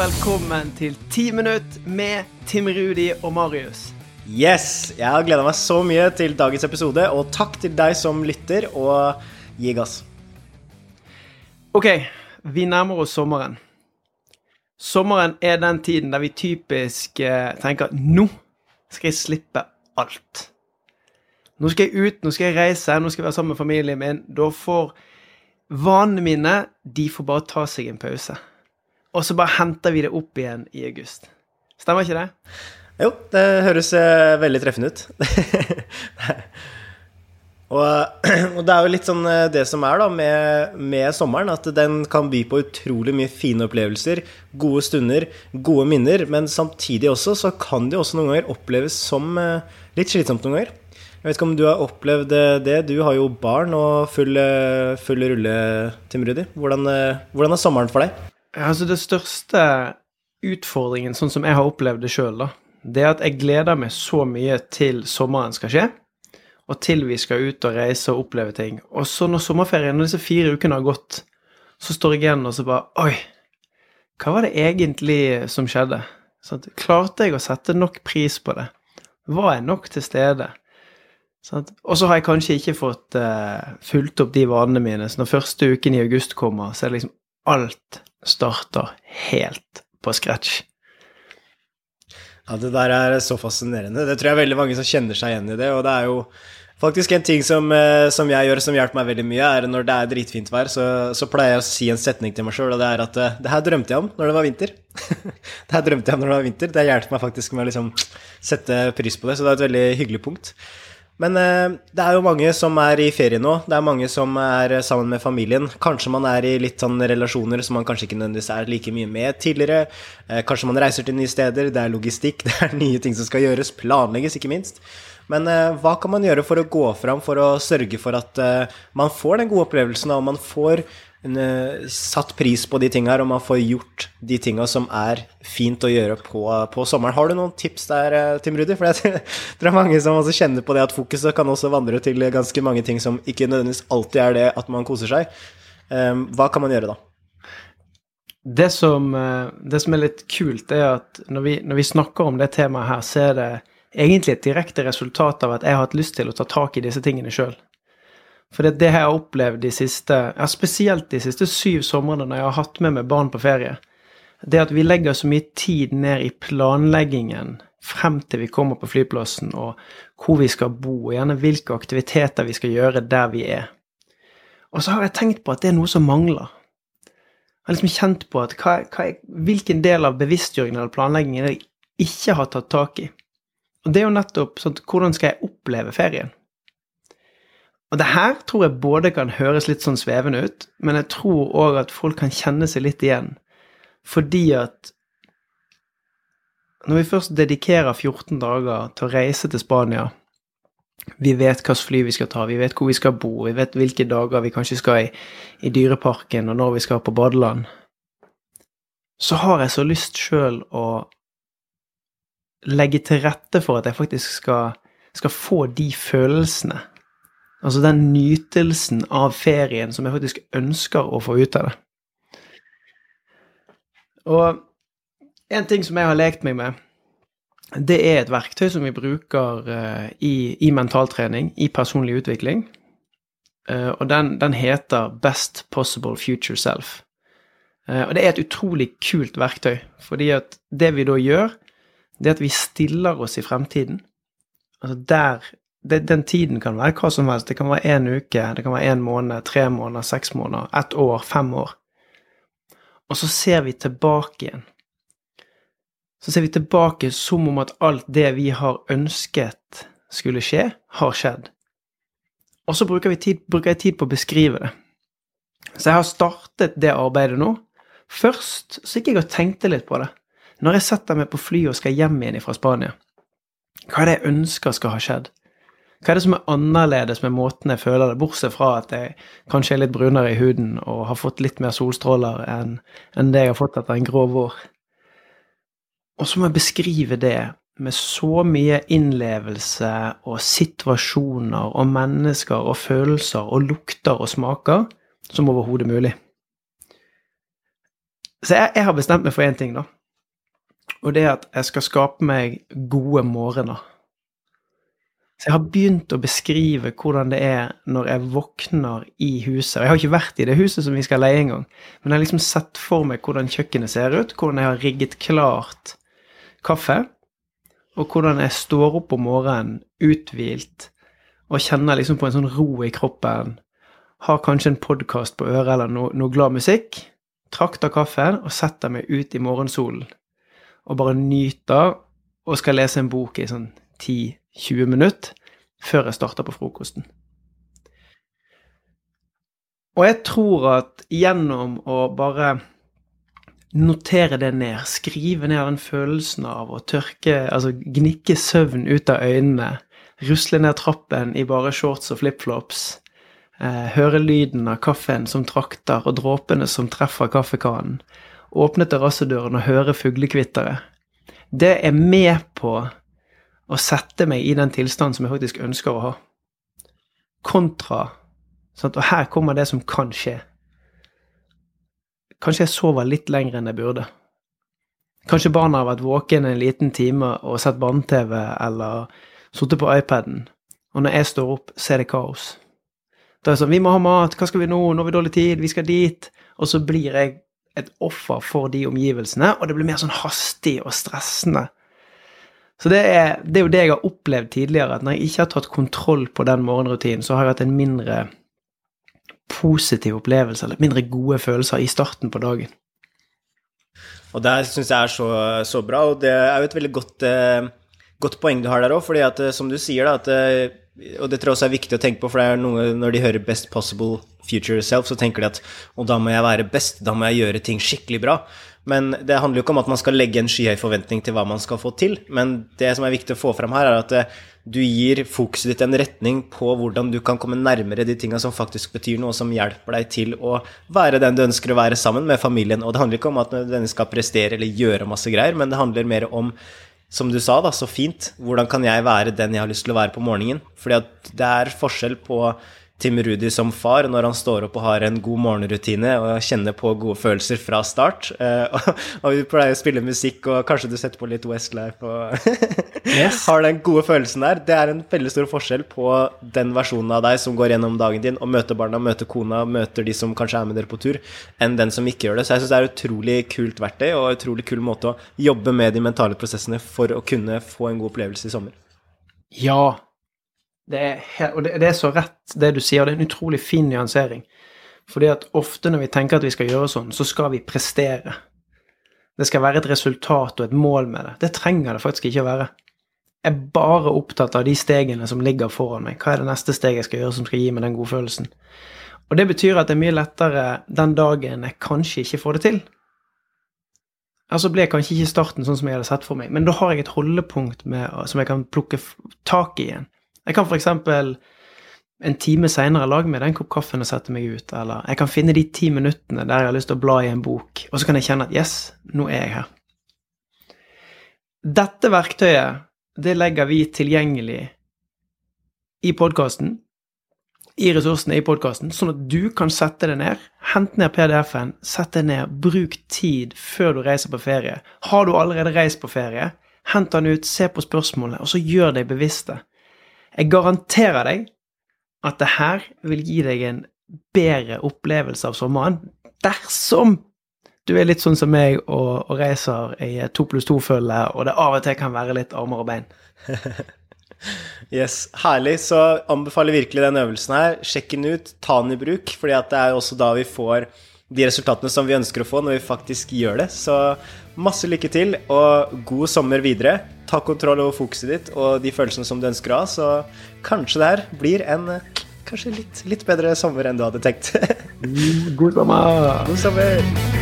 velkommen til Ti minutt med Tim Rudi og Marius. Yes! Jeg har gleda meg så mye til dagens episode, og takk til deg som lytter, og gi gass. Ok, vi nærmer oss sommeren. Sommeren er den tiden der vi typisk eh, tenker nå skal jeg slippe alt. Nå skal jeg ut, nå skal jeg reise, nå skal jeg være sammen med familien min. Da får vanene mine De får bare ta seg en pause. Og så bare henter vi det opp igjen i august. Stemmer ikke det? Jo, det høres eh, veldig treffende ut. og, og det er jo litt sånn eh, det som er da med, med sommeren, at den kan by på utrolig mye fine opplevelser, gode stunder, gode minner, men samtidig også så kan det også noen ganger oppleves som eh, litt slitsomt noen ganger. Jeg vet ikke om du har opplevd det. Du har jo barn og full, full rulle, Tim Rudi. Hvordan, hvordan er sommeren for deg? Altså, det største utfordringen, sånn som jeg har opplevd det sjøl, det er at jeg gleder meg så mye til sommeren skal skje, og til vi skal ut og reise og oppleve ting. Og så når sommerferien, når disse fire ukene har gått, så står jeg igjen og så bare Oi, hva var det egentlig som skjedde? Sånn, klarte jeg å sette nok pris på det? Var jeg nok til stede? Og så har jeg kanskje ikke fått uh, fulgt opp de vanene mine. Så når første uken i august kommer, så er liksom alt starter helt på scratch. Ja, det der er så fascinerende. Det tror jeg er veldig mange som kjenner seg igjen i det. Og det er jo faktisk en ting som, eh, som jeg gjør som hjelper meg veldig mye, er når det er dritfint vær, så, så pleier jeg å si en setning til meg sjøl, og det er at eh, det her drømte jeg om når det var vinter. det her drømte jeg om når det var vinter. Det hjelper meg faktisk med å liksom sette pris på det, så det er et veldig hyggelig punkt. Men eh, det er jo mange som er i ferie nå. Det er mange som er eh, sammen med familien. Kanskje man er i litt sånn relasjoner som man kanskje ikke nødvendigvis er like mye med tidligere. Eh, kanskje man reiser til nye steder. Det er logistikk, det er nye ting som skal gjøres. Planlegges, ikke minst. Men hva kan man gjøre for å gå fram for å sørge for at man får den gode opplevelsen, og man får en, uh, satt pris på de tinga her, og man får gjort de tinga som er fint å gjøre på, på, sommeren. Har du noen tips der, uh, Tim Rudi? For jeg tror mange som også kjenner på det at fokuset kan også vandre til ganske mange ting som ikke nødvendigvis alltid er det at man koser seg. Um, hva kan man gjøre da? Det som, det som, er litt kult, er at når vi, når vi snakker om det temaet her, så er det egentlig et direkte resultat av at jeg har hatt lyst til å ta tak i disse tingene sjøl. For det, det har jeg opplevd de siste, ja, spesielt de siste syv somrene når jeg har hatt med meg barn på ferie, det at vi legger så mye tid ned i planleggingen frem til vi kommer på flyplassen, og hvor vi skal bo, og gjerne hvilke aktiviteter vi skal gjøre der vi er. Og så har jeg tenkt på at det er noe som mangler. Jeg har liksom kjent på at hva, hva, hvilken del av bevisstgjøringen eller planleggingen jeg ikke har tatt tak i. Og det er jo nettopp sånn hvordan skal jeg oppleve ferien? Og det her tror jeg både kan høres litt sånn svevende ut, men jeg tror òg at folk kan kjenne seg litt igjen. Fordi at når vi først dedikerer 14 dager til å reise til Spania Vi vet hvilket fly vi skal ta, vi vet hvor vi skal bo, vi vet hvilke dager vi kanskje skal i, i Dyreparken, og når vi skal på badeland Så har jeg så lyst sjøl å legge til rette for at jeg faktisk skal, skal få de følelsene Altså den nytelsen av ferien som jeg faktisk ønsker å få ut av det. Og en ting som jeg har lekt meg med, det er et verktøy som vi bruker uh, i, i mentaltrening, i personlig utvikling. Uh, og den, den, heter Best Possible Future Self. Uh, og det er et utrolig kult verktøy, fordi at det vi da gjør, det er at vi stiller oss i fremtiden. Altså der det, den tiden kan være hva som helst. Det kan være én uke, det kan være én måned, tre måneder, seks måneder, ett år, fem år. Og så ser vi tilbake igjen. Så ser vi tilbake som om at alt det vi har ønsket skulle skje, har skjedd. Og så bruker, tid, bruker jeg tid på å beskrive det. Så jeg har startet det arbeidet nå. Først så gikk jeg og tenkte litt på det. Når jeg setter meg på flyet og skal hjem igjen fra Spania, hva er det jeg ønsker skal ha skjedd? Hva er det som er annerledes med måten jeg føler det, bortsett fra at jeg kanskje er litt brunere i huden og har fått litt mer solstråler enn, en det jeg har fått etter en grå vår? Og så må jeg beskrive det med så mye innlevelse og situasjoner og mennesker og følelser og lukter og smaker som overhodet mulig. Så jeg, jeg har bestemt meg for én ting, da. Og det er at jeg skal skape meg gode morgener. Så jeg har begynt å beskrive hvordan det er når jeg våkner i huset. Og jeg har ikke vært i det huset som vi skal leie engang, men jeg har liksom sett for meg hvordan kjøkkenet ser ut, hvordan jeg har rigget klart kaffe, og hvordan jeg står opp om morgenen uthvilt og kjenner liksom på en sånn ro i kroppen. Har kanskje en podkast på øret eller noe, noe glad musikk. Trakter kaffen og setter meg ut i morgensolen og bare nyter og skal lese en bok i sånn 10-20 minutter før jeg starter på frokosten. Og jeg tror at gjennom å bare notere det ned, skrive ned den følelsen av å tørke, altså gnikke søvn ut av øynene, rusle ned trappen i bare shorts og flipflops, eh, høre lyden av kaffen som trakter og dråpene som treffer kaffekannen, åpne terrassedøren og høre fuglekvitteret, det er med på å sette meg i den tilstanden som jeg faktisk ønsker å ha. Kontra sant? Og her kommer det som kan skje. Kanskje jeg sover litt lenger enn jeg burde. Kanskje barna har vært våkne en liten time og sett barne-TV eller sittet på iPaden, og når jeg står opp, så er det kaos. Da er det sånn 'Vi må ha mat. Hva skal vi nå? Nå har vi dårlig tid. Vi skal dit.' Og så blir jeg et offer for de omgivelsene, og det blir mer sånn hastig og stressende. Så det er, det er, jo det jeg har opplevd tidligere, at når jeg ikke har tatt kontroll på den morgenrutinen, så har jeg hatt en mindre positiv opplevelse, eller mindre gode følelser i starten på dagen. Og det syns jeg er så, så, bra, og det er jo et veldig godt, eh, godt poeng du har der òg, fordi at eh, som du sier, da, at eh, og det tror jeg også er viktig å tenke på, for det er noe når de hører 'best possible future self', så tenker de at og da må jeg være best, da må jeg gjøre ting skikkelig bra. Men det handler jo ikke om at man skal legge en skyhøy forventning til hva man skal få til. Men det som er viktig å få fram her, er at eh, du gir fokuset ditt en retning på hvordan du kan komme nærmere de tinga som faktisk betyr noe, som hjelper deg til å være den du ønsker å være sammen med familien. Og det handler ikke om at den skal prestere eller gjøre masse greier, men det handler mer om som du sa, da, så fint. Hvordan kan jeg være den jeg har lyst til å være på morgenen? Fordi at det er forskjell på Tim Rudi som far når han står opp og har en god morgenrutine og kjenner på gode følelser fra start. Uh, og, vi pleier å spille musikk, og kanskje du setter på litt Westlife og yes. har den gode følelsen der. Det er en veldig stor forskjell på den versjonen av deg som går gjennom dagen din og møter barna, møter kona, møter de som kanskje er med dere på tur, enn den som ikke gjør det. Så jeg syns det er et utrolig kult verktøy og utrolig kul måte å jobbe med de mentale prosessene for å kunne få en god opplevelse i sommer. Ja, det er, og det, er så rett, det du sier. Det er en utrolig fin nyansering. Fordi at ofte når vi tenker at vi skal gjøre sånn, så skal vi prestere. Det skal være et resultat og et mål med det. Det trenger det faktisk ikke å være. Jeg er bare opptatt av de stegene som ligger foran meg. Hva er det neste steget jeg skal gjøre som skal gi meg den gode følelsen? Og det betyr at det er mye lettere den dagen jeg kanskje ikke får det til. Altså ble kanskje ikke starten sånn som jeg hadde sett for meg, men da har jeg et holdepunkt med, som jeg kan plukke tak i igjen. Jeg kan f.eks. en time seinere lage meg den kopp kaffen og sette meg ut, eller jeg kan finne de ti minuttene der jeg har lyst til å bla i en bok, og så kan jeg kjenne at yes, nå er jeg her. Dette verktøyet, det legger vi tilgjengelig i podkasten, i ressursene i podkasten, sånn at du kan sette det ned. Hent ned PDF-en, sett det ned, bruk tid før du reiser på ferie. Har du allerede reist på ferie, hent den ut, se på spørsmålet, og så gjør deg bevisste. Jeg garanterer deg at det her vil gi deg en bedre opplevelse av sommeren dersom du er litt sånn som meg og, og reiser i to pluss to-følge, og det av og til kan være litt armer og bein. yes, herlig. Så anbefaler virkelig den øvelsen her. Sjekk den ut, ta den i bruk, fordi det er også da vi får de resultatene som vi ønsker å få når vi faktisk gjør det. Så masse lykke til, og god sommer videre. Ta kontroll over fokuset ditt og de følelsene som du ønsker å ha, så kanskje det her blir en kanskje litt, litt bedre sommer enn du hadde tenkt. God sommer! God sommer!